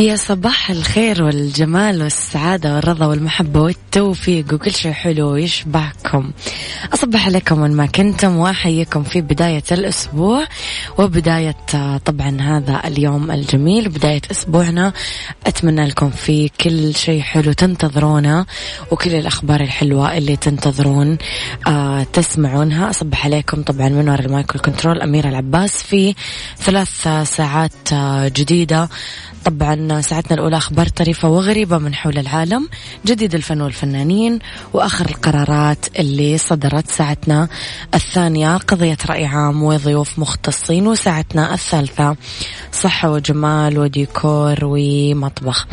يا صباح الخير والجمال والسعادة والرضا والمحبة والتوفيق وكل شيء حلو يشبهكم أصبح عليكم وين ما كنتم وأحييكم في بداية الأسبوع وبداية طبعا هذا اليوم الجميل بداية أسبوعنا. أتمنى لكم في كل شيء حلو تنتظرونا وكل الأخبار الحلوة اللي تنتظرون آه تسمعونها. أصبح عليكم طبعا من وراء ال mic وال control أميرة العباس في ثلاث ساعات آه جديدة. طبعا ساعتنا الأولى أخبار طريفة وغريبة من حول العالم جديد الفن والفنانين وآخر القرارات اللي صدرت ساعتنا الثانية قضية رأي عام وضيوف مختصين وساعتنا الثالثة صحة وجمال وديكور ومطبخ.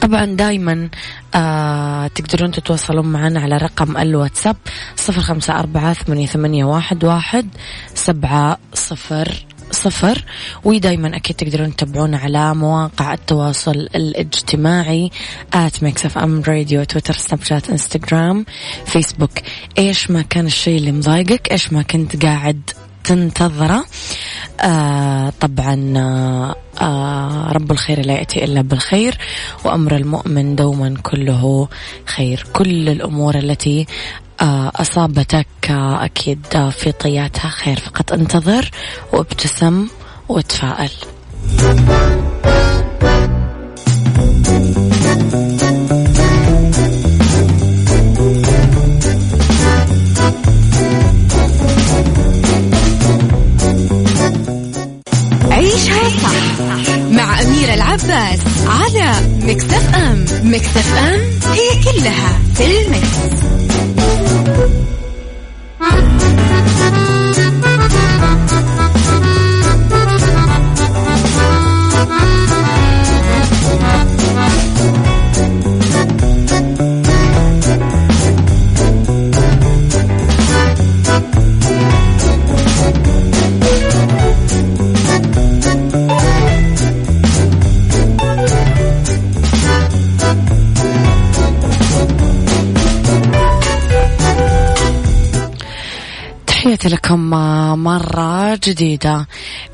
طبعا دايما آه تقدرون تتواصلون معنا على رقم الواتساب صفر خمسة أربعة ثمانية واحد سبعة صفر صفر ودايما أكيد تقدرون تتابعونا على مواقع التواصل الاجتماعي at Mix FM Radio تويتر سناب شات انستغرام فيسبوك إيش ما كان الشيء اللي مضايقك إيش ما كنت قاعد تنتظره؟ آه طبعا آه آه رب الخير لا يأتي إلا بالخير وأمر المؤمن دوما كله خير. كل الأمور التي أصابتك آه أكيد آه في طياتها خير. فقط انتظر وابتسم وتفائل عيشها صح مع أميرة العباس على مكتف أم. مكتف أم هي كلها في المكس. Thank you. لكم مرة جديدة.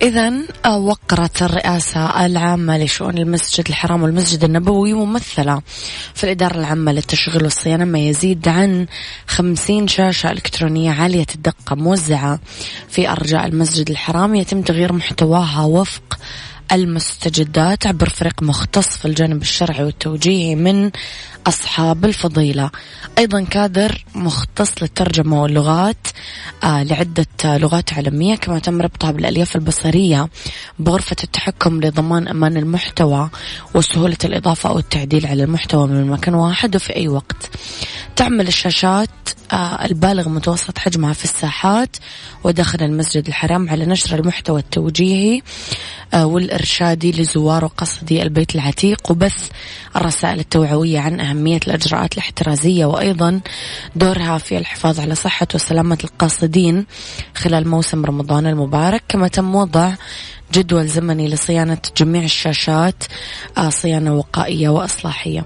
إذا وقرت الرئاسة العامة لشؤون المسجد الحرام والمسجد النبوي ممثلة في الإدارة العامة للتشغيل والصيانة ما يزيد عن خمسين شاشة إلكترونية عالية الدقة موزعة في أرجاء المسجد الحرام يتم تغيير محتواها وفق المستجدات عبر فريق مختص في الجانب الشرعي والتوجيهي من أصحاب الفضيلة. أيضا كادر مختص للترجمة واللغات آه لعدة لغات عالمية كما تم ربطها بالألياف البصرية بغرفة التحكم لضمان أمان المحتوى وسهولة الإضافة أو التعديل على المحتوى من مكان واحد وفي أي وقت. تعمل الشاشات آه البالغ متوسط حجمها في الساحات وداخل المسجد الحرام على نشر المحتوى التوجيهي آه والإرشادي لزوار وقصدي البيت العتيق وبث الرسائل التوعوية عن أهمية الإجراءات الاحترازية وأيضا دورها في الحفاظ على صحة وسلامة القاصدين خلال موسم رمضان المبارك. كما تم وضع جدول زمني لصيانة جميع الشاشات آه صيانة وقائية وإصلاحية.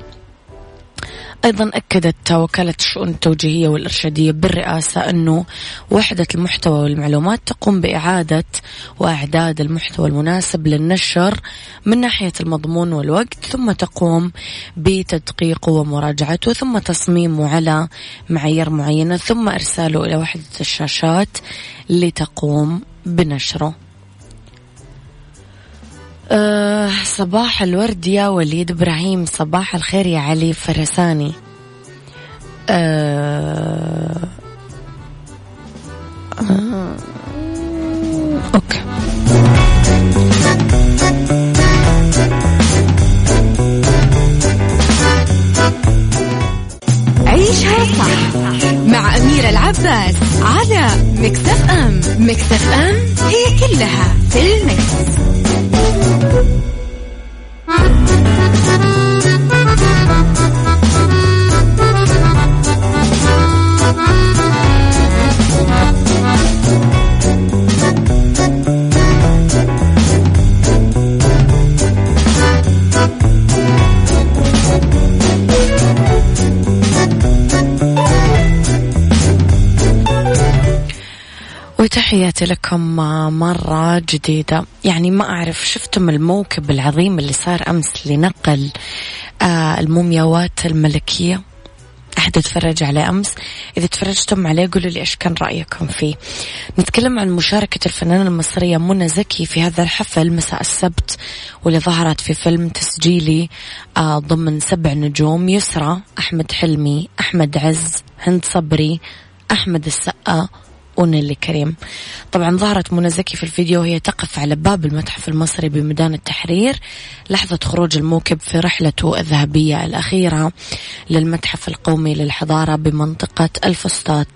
أيضا أكدت وكالة الشؤون التوجيهية والإرشادية بالرئاسة أنه وحدة المحتوى والمعلومات تقوم بإعادة وإعداد المحتوى المناسب للنشر من ناحية المضمون والوقت ثم تقوم بتدقيقه ومراجعته ثم تصميمه على معايير معينة ثم إرساله إلى وحدة الشاشات لتقوم بنشره. أه صباح الورد يا وليد إبراهيم صباح الخير يا علي فرساني. أه أه أوكي. عيشها صح مع أميرة العباس على Mix FM. Mix FM هي كلها في ال mix. وتحياتي لكم مرة جديدة. يعني ما أعرف شفتم الموكب العظيم اللي صار أمس لنقل آه، المومياوات الملكية؟ أحد اتفرج عليه أمس؟ إذا تفرجتم عليه قولوا لي إيش كان رأيكم فيه. نتكلم عن مشاركة الفنانة المصرية منى زكي في هذا الحفل مساء السبت واللي ظهرت في فيلم تسجيلي آه، ضمن سبع نجوم يسرى أحمد حلمي أحمد عز هند صبري أحمد السقا ونيلي كريم طبعا ظهرت منى زكي في الفيديو وهي تقف على باب المتحف المصري بميدان التحرير لحظة خروج الموكب في رحلته الذهبية الأخيرة للمتحف القومي للحضارة بمنطقة الفسطاط.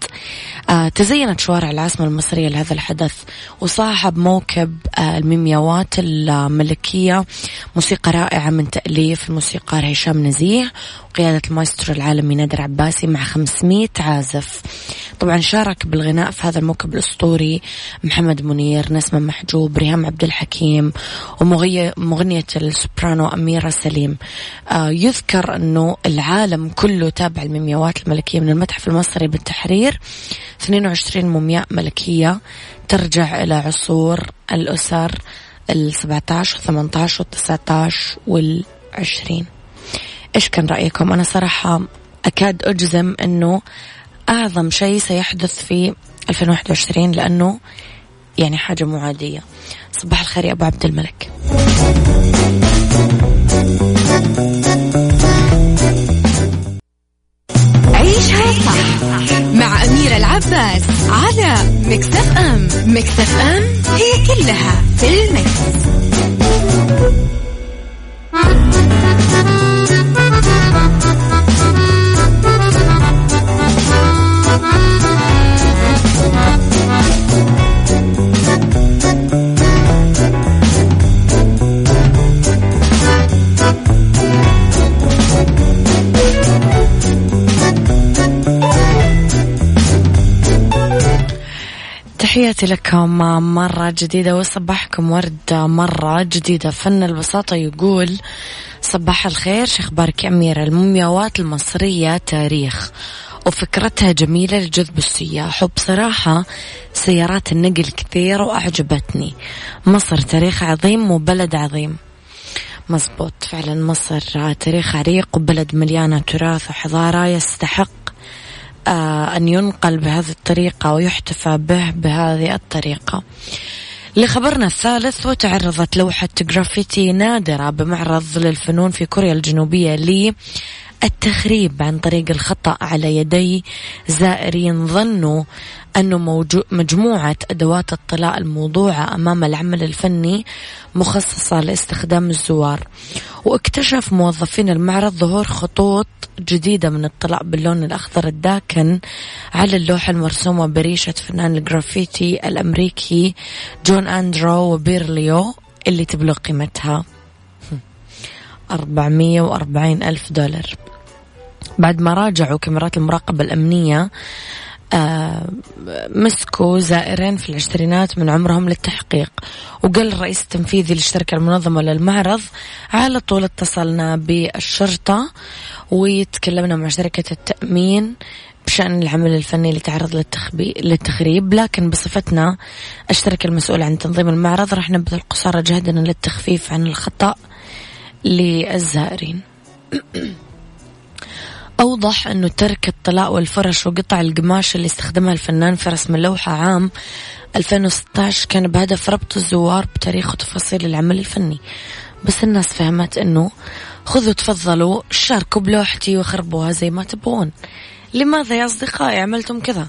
آه تزينت شوارع العاصمة المصرية لهذا الحدث وصاحب موكب آه الميمياوات الملكية موسيقى رائعة من تأليف الموسيقار هشام نزيه وقيادة المايسترو العالمي نادر عباسي مع 500 عازف. طبعا شارك بالغناء في هذا الموكب الأسطوري محمد منير نسمة محجوب ريهام عبد الحكيم ومغنية السوبرانو أميرة سليم. آه يذكر أنه العالم كله تابع المومياوات الملكية من المتحف المصري بالتحرير. 22 مومياء ملكية ترجع إلى عصور الأسر ال 17 و 18 و 19 وال 20 إيش كان رأيكم؟ أنا صراحة أكاد أجزم إنه أعظم شيء سيحدث في 2021 لأنه يعني حاجة مو عاديه صباح الخير يا أبو عبد الملك. عيشها صح مع أميرة العباس على مكتف أم مكتف أم هي كلها في المكس. تحياتي لكم مرة جديدة وصباحكم ورد مرة جديدة. فن البساطة يقول صباح الخير شخبارك أميرة المومياوات المصرية تاريخ. وفكرتها جميلة لجذب السياح. وبصراحة سيارات النقل كثير وأعجبتني. مصر تاريخ عظيم وبلد عظيم. مزبوط. فعلا مصر تاريخ عريق وبلد مليانة تراث وحضارة يستحق أن ينقل بهذه الطريقة ويحتفى به بهذه الطريقة. لخبرنا الثالث وتعرضت لوحة جرافيتي نادرة بمعرض للفنون في كوريا الجنوبية التخريب عن طريق الخطأ على يدي زائرين ظنوا أنه مجموعة أدوات الطلاء الموضوعة أمام العمل الفني مخصصة لاستخدام الزوار. واكتشف موظفين المعرض ظهور خطوط جديدة من الطلاء باللون الأخضر الداكن على اللوحة المرسومة بريشة فنان الجرافيتي الأمريكي جون أندرو وبيرليو اللي تبلغ قيمتها 440 ألف دولار. بعد ما راجعوا كاميرات المراقبة الأمنية آه مسكوا زائرين في العشرينات من عمرهم للتحقيق. وقال الرئيس التنفيذي للشركة المنظمة للمعرض على طول اتصلنا بالشرطة وتكلمنا مع شركة التأمين بشأن العمل الفني اللي تعرض للتخريب. لكن بصفتنا الشركة المسؤولة عن تنظيم المعرض راح نبذل قصارى جهدنا للتخفيف عن الخطأ للزائرين. أوضح أنه ترك الطلاء والفرش وقطع القماش اللي استخدمها الفنان في رسم اللوحة عام 2016 كان بهدف ربط الزوار بتاريخ وتفاصيل العمل الفني بس الناس فهمت أنه خذوا تفضلوا شاركوا بلوحتي وخربوها زي ما تبغون لماذا يا أصدقائي عملتم كذا؟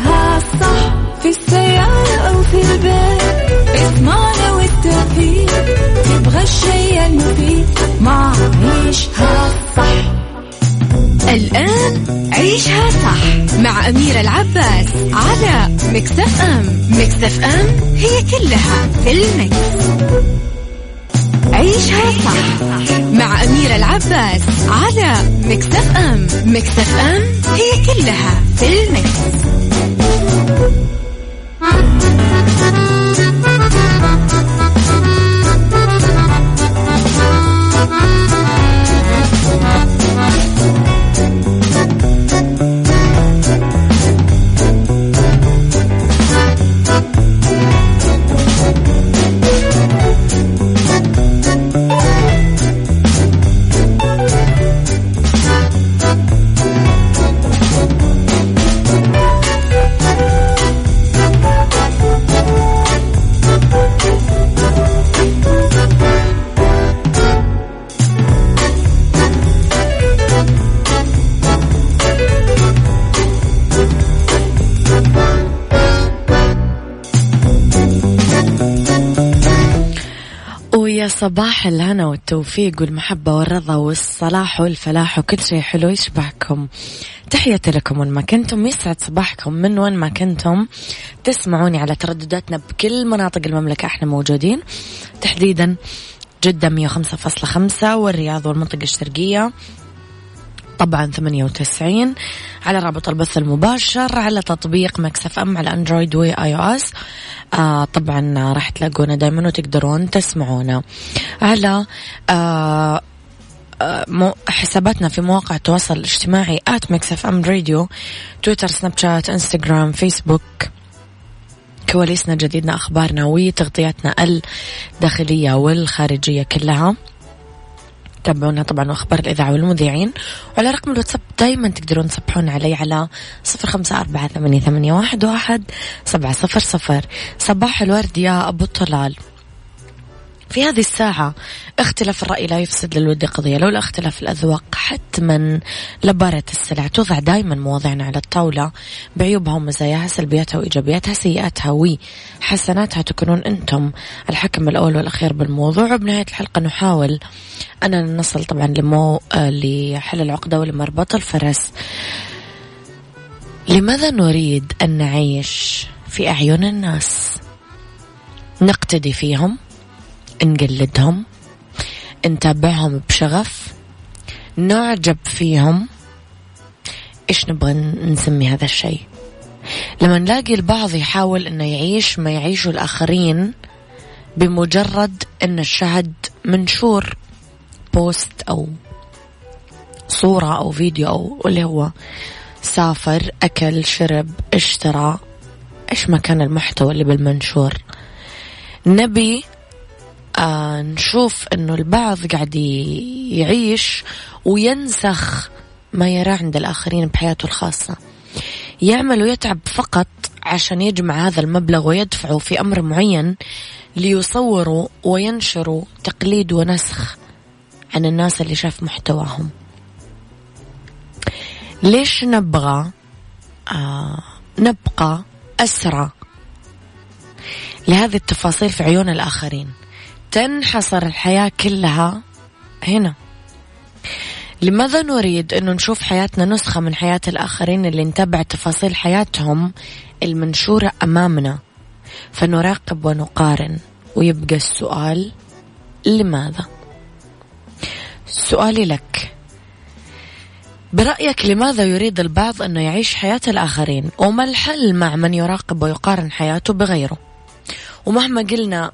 صح مع أميرة العباس على Mix FM Mix FM هي كلها في ال mix. عيشها صح مع أميرة العباس على Mix FM Mix FM هي كلها في ال mix. صباح الهنا والتوفيق والمحبة والرضا والصلاح والفلاح وكل شيء حلو يشبهكم تحياتي لكم وين ما كنتم يسعد صباحكم من وين ما كنتم. تسمعوني على تردداتنا بكل مناطق المملكة إحنا موجودين تحديدا جدة 105.5 والرياض والمنطقة الشرقية طبعا 98 على رابط البث المباشر على تطبيق Mix FM على Android و iOS. آه طبعا راح تلاقونا دائما وتقدرون تسمعونا. على آه, آه، حساباتنا في مواقع التواصل الاجتماعي at Mix FM Radio تويتر سناب شات انستغرام فيسبوك كواليسنا جديدنا أخبارنا وتغطياتنا الداخلية والخارجية كلها. تابعونا طبعا وأخبار الإذاعة والمذيعين. وعلى رقم الواتساب دائما تقدرون تصبحون علي على صفر خمسة أربعة ثمانية, واحد, واحد سبعة صفر صفر. صباح الورد يا أبو الطلال. في هذه الساعة اختلاف الرأي لا يفسد للود قضية. لولا اختلاف الأذواق حتما لبارة السلع. توضع دائما مواضعنا على الطاولة. بعيوبها ومزاياها سلبياتها وإيجابياتها سيئاتها وحسناتها تكونون أنتم الحكم الأول والأخير بالموضوع. وبنهاية الحلقة نحاول أننا نصل طبعا لمو لحل العقدة ولمربط الفرس. لماذا نريد أن نعيش في أعين الناس؟ نقتدي فيهم. نقلدهم نتابعهم بشغف نعجب فيهم. إيش نبغى نسمي هذا الشيء؟ لما نلاقي البعض يحاول إنه يعيش ما يعيشه الآخرين بمجرد إن الشهد منشور بوست أو صورة أو فيديو أو اللي هو سافر أكل شرب اشترى إيش ما كان المحتوى اللي بالمنشور. نبي آه نشوف إنه البعض قاعد يعيش وينسخ ما يراه عند الآخرين بحياته الخاصة. يعمل ويتعب فقط عشان يجمع هذا المبلغ ويدفعه في أمر معين ليصوروا وينشروا تقليد ونسخ عن الناس اللي شاف محتواهم. ليش نبغى آه نبقى أسرى؟ لهذه التفاصيل في عيون الآخرين. تنحصر الحياة كلها هنا. لماذا نريد أنه نشوف حياتنا نسخة من حياة الآخرين اللي نتابع تفاصيل حياتهم المنشورة أمامنا؟ فنراقب ونقارن ويبقى السؤال لماذا؟ سؤالي لك. برأيك لماذا يريد البعض أنه يعيش حياة الآخرين؟ وما الحل مع من يراقب ويقارن حياته بغيره؟ ومهما قلنا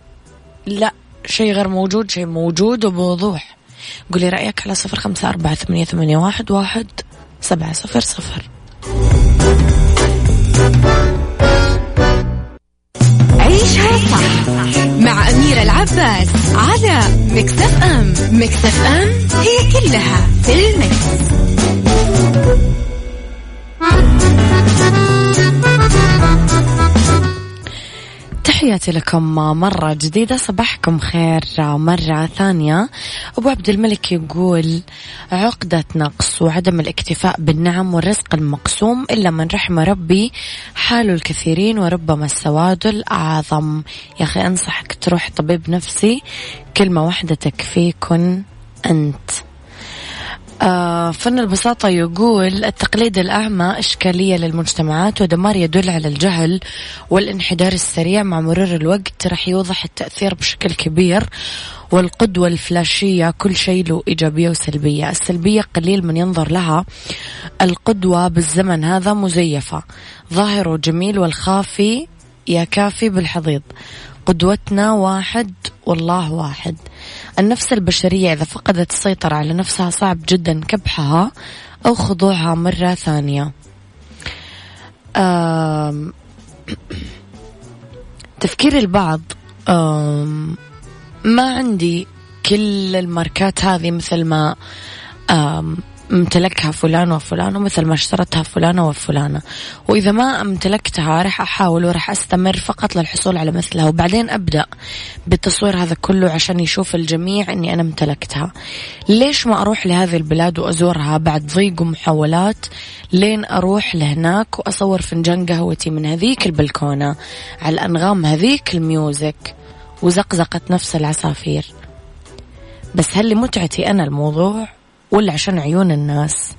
لا شيء غير موجود شيء موجود وبوضوح. قولي رأيك على صفر خمسة أربعة ثمانية, ثمانية واحد, واحد سبعة صفر صفر. عيشها صح مع أميرة العباس على مكتف أم مكتف أم هي كلها في المكس. تحياتي لكم مرة جديدة صباحكم خير مرة ثانية. أبو عبد الملك يقول عقدة نقص وعدم الاكتفاء بالنعم والرزق المقسوم إلا من رحم ربي حال الكثيرين وربما السواد الأعظم. يا أخي أنصحك تروح طبيب نفسي كلمة واحدة تكفيكن أنت. فن البساطة يقول التقليد الأعمى إشكالية للمجتمعات ودمار يدل على الجهل والانحدار السريع مع مرور الوقت رح يوضح التأثير بشكل كبير والقدوة الفلاشية كل شيء له إيجابية وسلبية. السلبية قليل من ينظر لها القدوة بالزمن هذا مزيفة. ظاهر وجميل والخافي يا كافي بالحضيض. قدوتنا واحد والله واحد. النفس البشرية إذا فقدت السيطرة على نفسها صعب جدا كبحها أو خضوعها مرة ثانية. تفكير البعض ما عندي كل الماركات هذه مثل ما امتلكها فلان وفلان ومثل ما اشترتها فلانة وفلانة. وإذا ما امتلكتها راح أحاول وراح أستمر فقط للحصول على مثلها وبعدين أبدأ بالتصوير هذا كله عشان يشوف الجميع أني أنا امتلكتها. ليش ما أروح لهذه البلاد وأزورها بعد ضيق ومحاولات؟ لين أروح لهناك وأصور فنجان قهوتي من هذيك البلكونة على أنغام هذيك الميوزك وزقزقة نفس العصافير. بس هل لمتعتي أنا الموضوع؟ ولا عشان عيون الناس.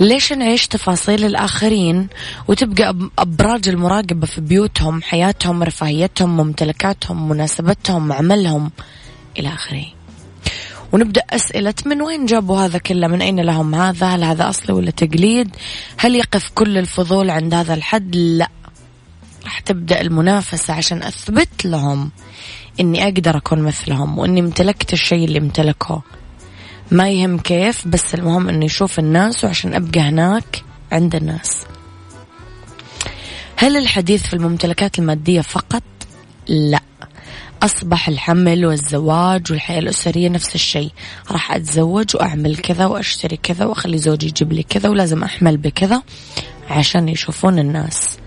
ليش نعيش تفاصيل الآخرين وتبقى أبراج المراقبة في بيوتهم حياتهم رفاهيتهم ممتلكاتهم مناسبتهم عملهم؟ إلى آخره. ونبدأ أسئلة من وين جابوا هذا كله؟ من أين لهم هذا؟ هل هذا أصلي ولا تقليد؟ هل يقف كل الفضول عند هذا الحد؟ لا. راح تبدأ المنافسة عشان أثبت لهم إني أقدر أكون مثلهم وإني امتلكت الشيء اللي امتلكه ما يهم كيف بس المهم إنه يشوف الناس وعشان أبقى هناك عند الناس. هل الحديث في الممتلكات المادية فقط؟ لا. أصبح الحمل والزواج والحياة الأسرية نفس الشيء. راح أتزوج وأعمل كذا وأشتري كذا وأخلي زوجي يجيب لي كذا ولازم أحمل بكذا عشان يشوفون الناس.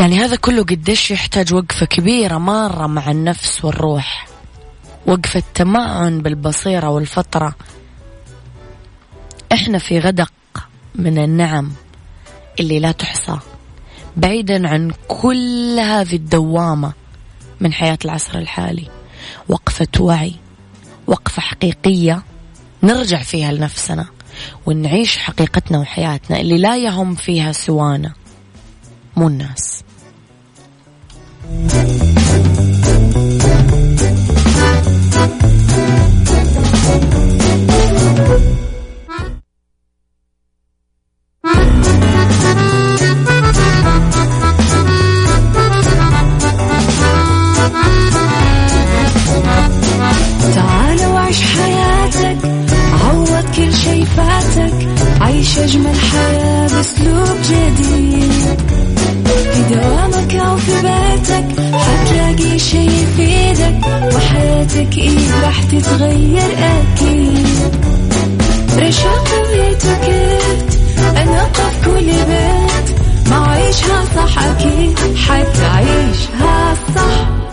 يعني هذا كله قديش يحتاج وقفة كبيرة مرة مع النفس والروح. وقفة تمعن بالبصيرة والفطرة. إحنا في غدق من النعم اللي لا تحصى بعيدا عن كل هذه الدوامة من حياة العصر الحالي. وقفة وعي وقفة حقيقية نرجع فيها لنفسنا ونعيش حقيقتنا وحياتنا اللي لا يهم فيها سوانا مو الناس.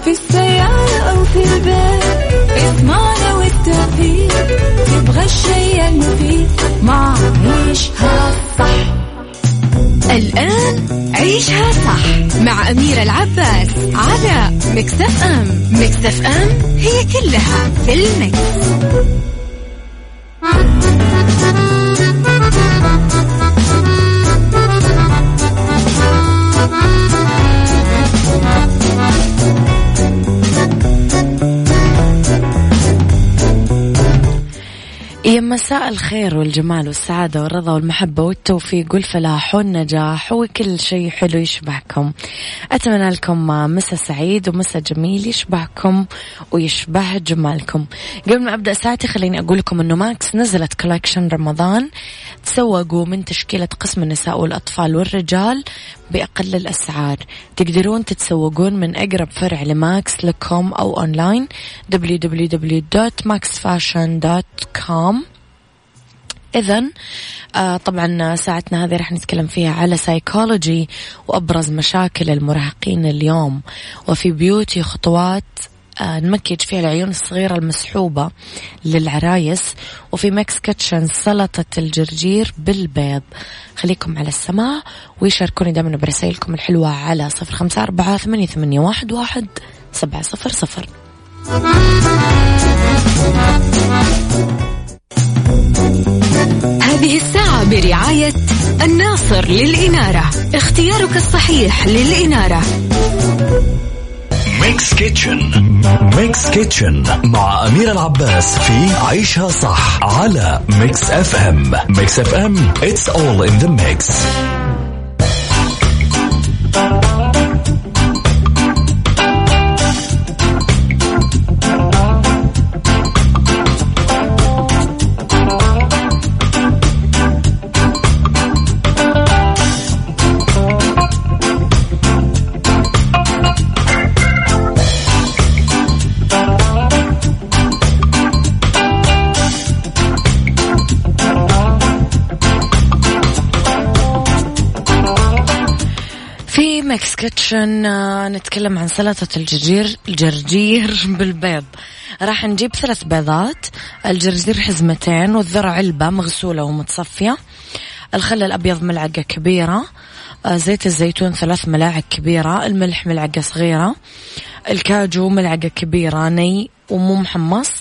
في السيارة أو في البيت. اسمعنا والتوفيق تبغى الشيء المفيد. مع عيشها صح. الآن عيشها صح. مع أميرة العباس على مكتف أم. مكتف أم هي كلها في المكس. يا مساء الخير والجمال والسعادة والرضا والمحبة والتوفيق والفلاح والنجاح وكل شيء حلو يشبهكم. أتمنى لكم مساء سعيد ومساء جميل يشبهكم ويشبه جمالكم. قبل ما أبدأ ساعتي خليني أقول لكم أنه Max نزلت collection رمضان تسوقوا من تشكيلة قسم النساء والأطفال والرجال بأقل الأسعار. تقدرون تتسوقون من أقرب فرع ل Max لكم أو أونلاين www.maxfashion.com إذا آه طبعا ساعتنا هذه راح نتكلم فيها على سايكولوجي وأبرز مشاكل المراهقين اليوم. وفي beauty خطوات آه نمكج فيها العيون الصغيرة المسحوبة للعرايس. وفي Mix Kitchen سلطة الجرجير بالبيض. خليكم على السماع ويشاركوني دائما برسائلكم الحلوة على صفر خمسة أربعة ثمانية, ثمانية واحد, واحد سبعة صفر صفر. هذه الساعة برعاية الناصر للإنارة. اختيارك الصحيح للإنارة. mix kitchen mix kitchen مع أمير العباس في عيشها صح على ميكس اف ام ميكس اف ام it's all in the mix. kitchen آه، نتكلم عن سلطة الجرجير الجرجير بالبيض. راح نجيب ثلاث بيضات. الجرجير حزمتين والذرة علبة مغسولة ومتصفية. الخل الأبيض ملعقة كبيرة. آه، زيت الزيتون ثلاث ملاعق كبيرة. الملح ملعقة صغيرة. الكاجو ملعقة كبيرة ني ومو محمص.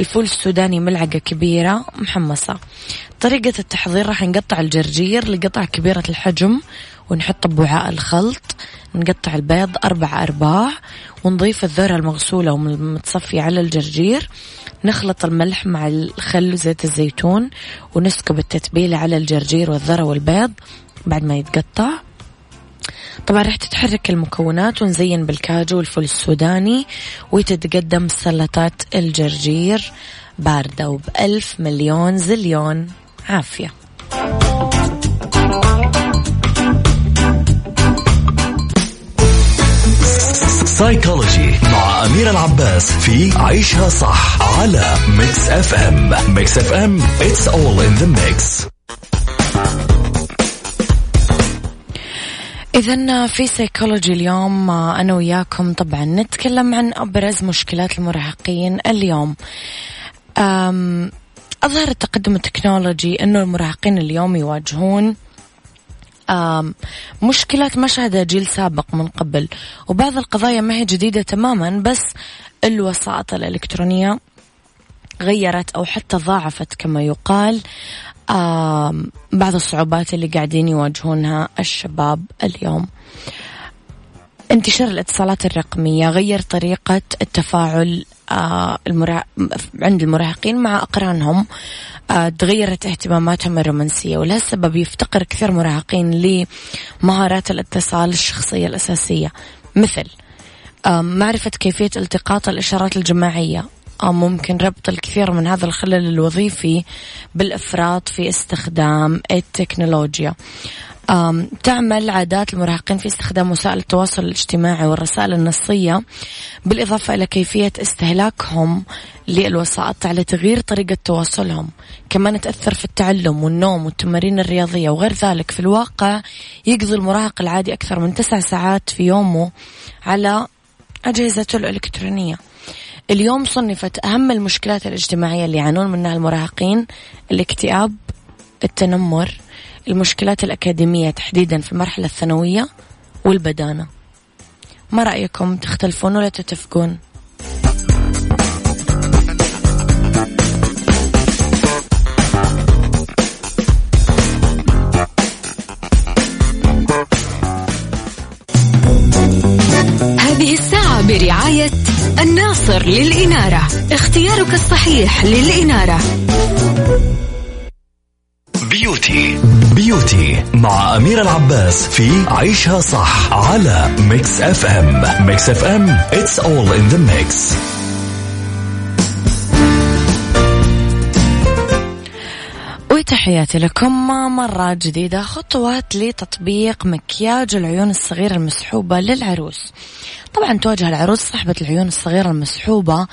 الفول السوداني ملعقة كبيرة محمصة. طريقة التحضير راح نقطع الجرجير لقطع كبيرة الحجم ونحطه بوعاء الخلط نقطع البيض أربع أرباع ونضيف الذرة المغسولة والمتصفية على الجرجير نخلط الملح مع الخل وزيت الزيتون ونسكب التتبيلة على الجرجير والذرة والبيض بعد ما يتقطع. طبعا راح تتحرك المكونات ونزين بالكاجو والفول السوداني وتتقدم سلطات الجرجير باردة وبألف مليون زليون. عافية. سايكولوجي مع أمير العباس في عيشها صح على ميكس اف ام ميكس اف ام it's all in the mix. إذا في سيكولوجي اليوم أنا وياكم طبعا نتكلم عن أبرز مشكلات المراهقين اليوم. أظهر التقدم التكنولوجي أنه المراهقين اليوم يواجهون مشكلات ما شهدها جيل سابق من قبل. وبعض القضايا ما هي جديدة تماما بس الوسائط الإلكترونية غيرت أو حتى ضاعفت كما يقال. بعض الصعوبات اللي قاعدين يواجهونها الشباب اليوم. انتشار الاتصالات الرقمية غير طريقة التفاعل آه، عند المراهقين مع أقرانهم آه، تغيرت اهتماماتهم الرومانسية ولهالسبب يفتقر كثير مراهقين لمهارات الاتصال الشخصية الأساسية. مثل معرفة كيفية التقاط الإشارات الجماعية ممكن ربط الكثير من هذا الخلل الوظيفي بالإفراط في استخدام التكنولوجيا. تعمل عادات المراهقين في استخدام وسائل التواصل الاجتماعي والرسائل النصية بالإضافة إلى كيفية استهلاكهم للوسائط على تغيير طريقة تواصلهم. كمان تأثر في التعلم والنوم والتمارين الرياضية. وغير ذلك في الواقع يقضي المراهق العادي أكثر من تسع ساعات في يومه على أجهزته الإلكترونية. اليوم صنفت أهم المشكلات الاجتماعية اللي يعانون منها المراهقين الاكتئاب التنمر المشكلات الأكاديمية تحديدا في المرحلة الثانوية والبدانة. ما رأيكم؟ تختلفون ولا تتفقون؟ الناصر للإنارة. اختيارك الصحيح للإنارة. beauty. beauty مع أمير العباس في عيشها صح على ميكس اف ام ميكس اف ام it's all in the mix. وتحياتي لكم مرة جديدة خطوات لتطبيق مكياج العيون الصغيرة المسحوبة للعروس. طبعا تواجه العروس صاحبة العيون الصغيرة المسحوبة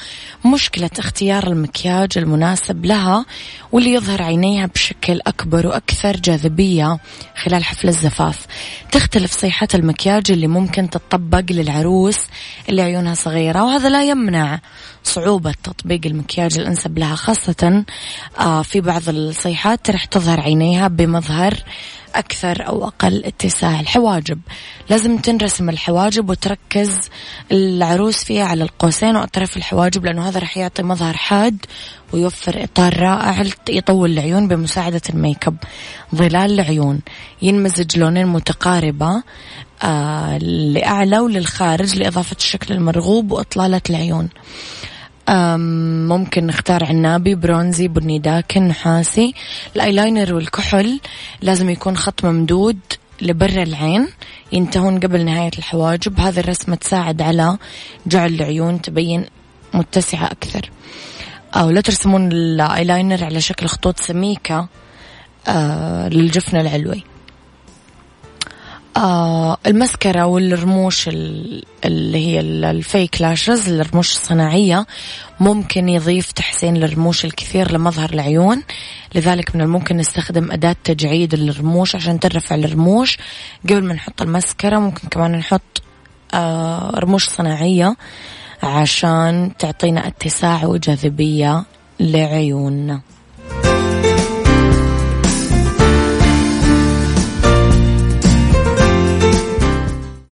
مشكلة اختيار المكياج المناسب لها واللي يظهر عينيها بشكل أكبر وأكثر جاذبية خلال حفل الزفاف. تختلف صيحة المكياج اللي ممكن تطبق للعروس اللي عيونها صغيرة وهذا لا يمنع صعوبة تطبيق المكياج الأنسب لها خاصة آه، في بعض الصيحات رح تظهر عينيها بمظهر أكثر أو أقل اتساع. الحواجب. لازم تنرسم الحواجب وتركز العروس فيها على القوسين وأطراف الحواجب لأنه هذا راح يعطي مظهر حاد ويوفر إطار رائع يطول العيون بمساعدة الميك أب. ظلال العيون. ينمزج لونين متقاربة آه لأعلى وللخارج لإضافة الشكل المرغوب وإطلالة العيون. ممكن نختار عنابي برونزي بني داكن نحاسي. الأيلاينر والكحل لازم يكون خط ممدود لبر العين. ينتهون قبل نهاية الحواجب. هذه الرسمة تساعد على جعل العيون تبين متسعة أكثر. أو لا ترسمون الأيلاينر على شكل خطوط سميكة آه للجفن العلوي. آه المسكرة والرموش اللي هي ال fake lashes الرموش الصناعية ممكن يضيف تحسين للرموش الكثير لمظهر العيون. لذلك من الممكن نستخدم أداة تجعيد الرموش عشان ترفع الرموش. قبل ما نحط المسكرة ممكن كمان نحط آه رموش صناعية عشان تعطينا اتساع وجاذبية لعيوننا.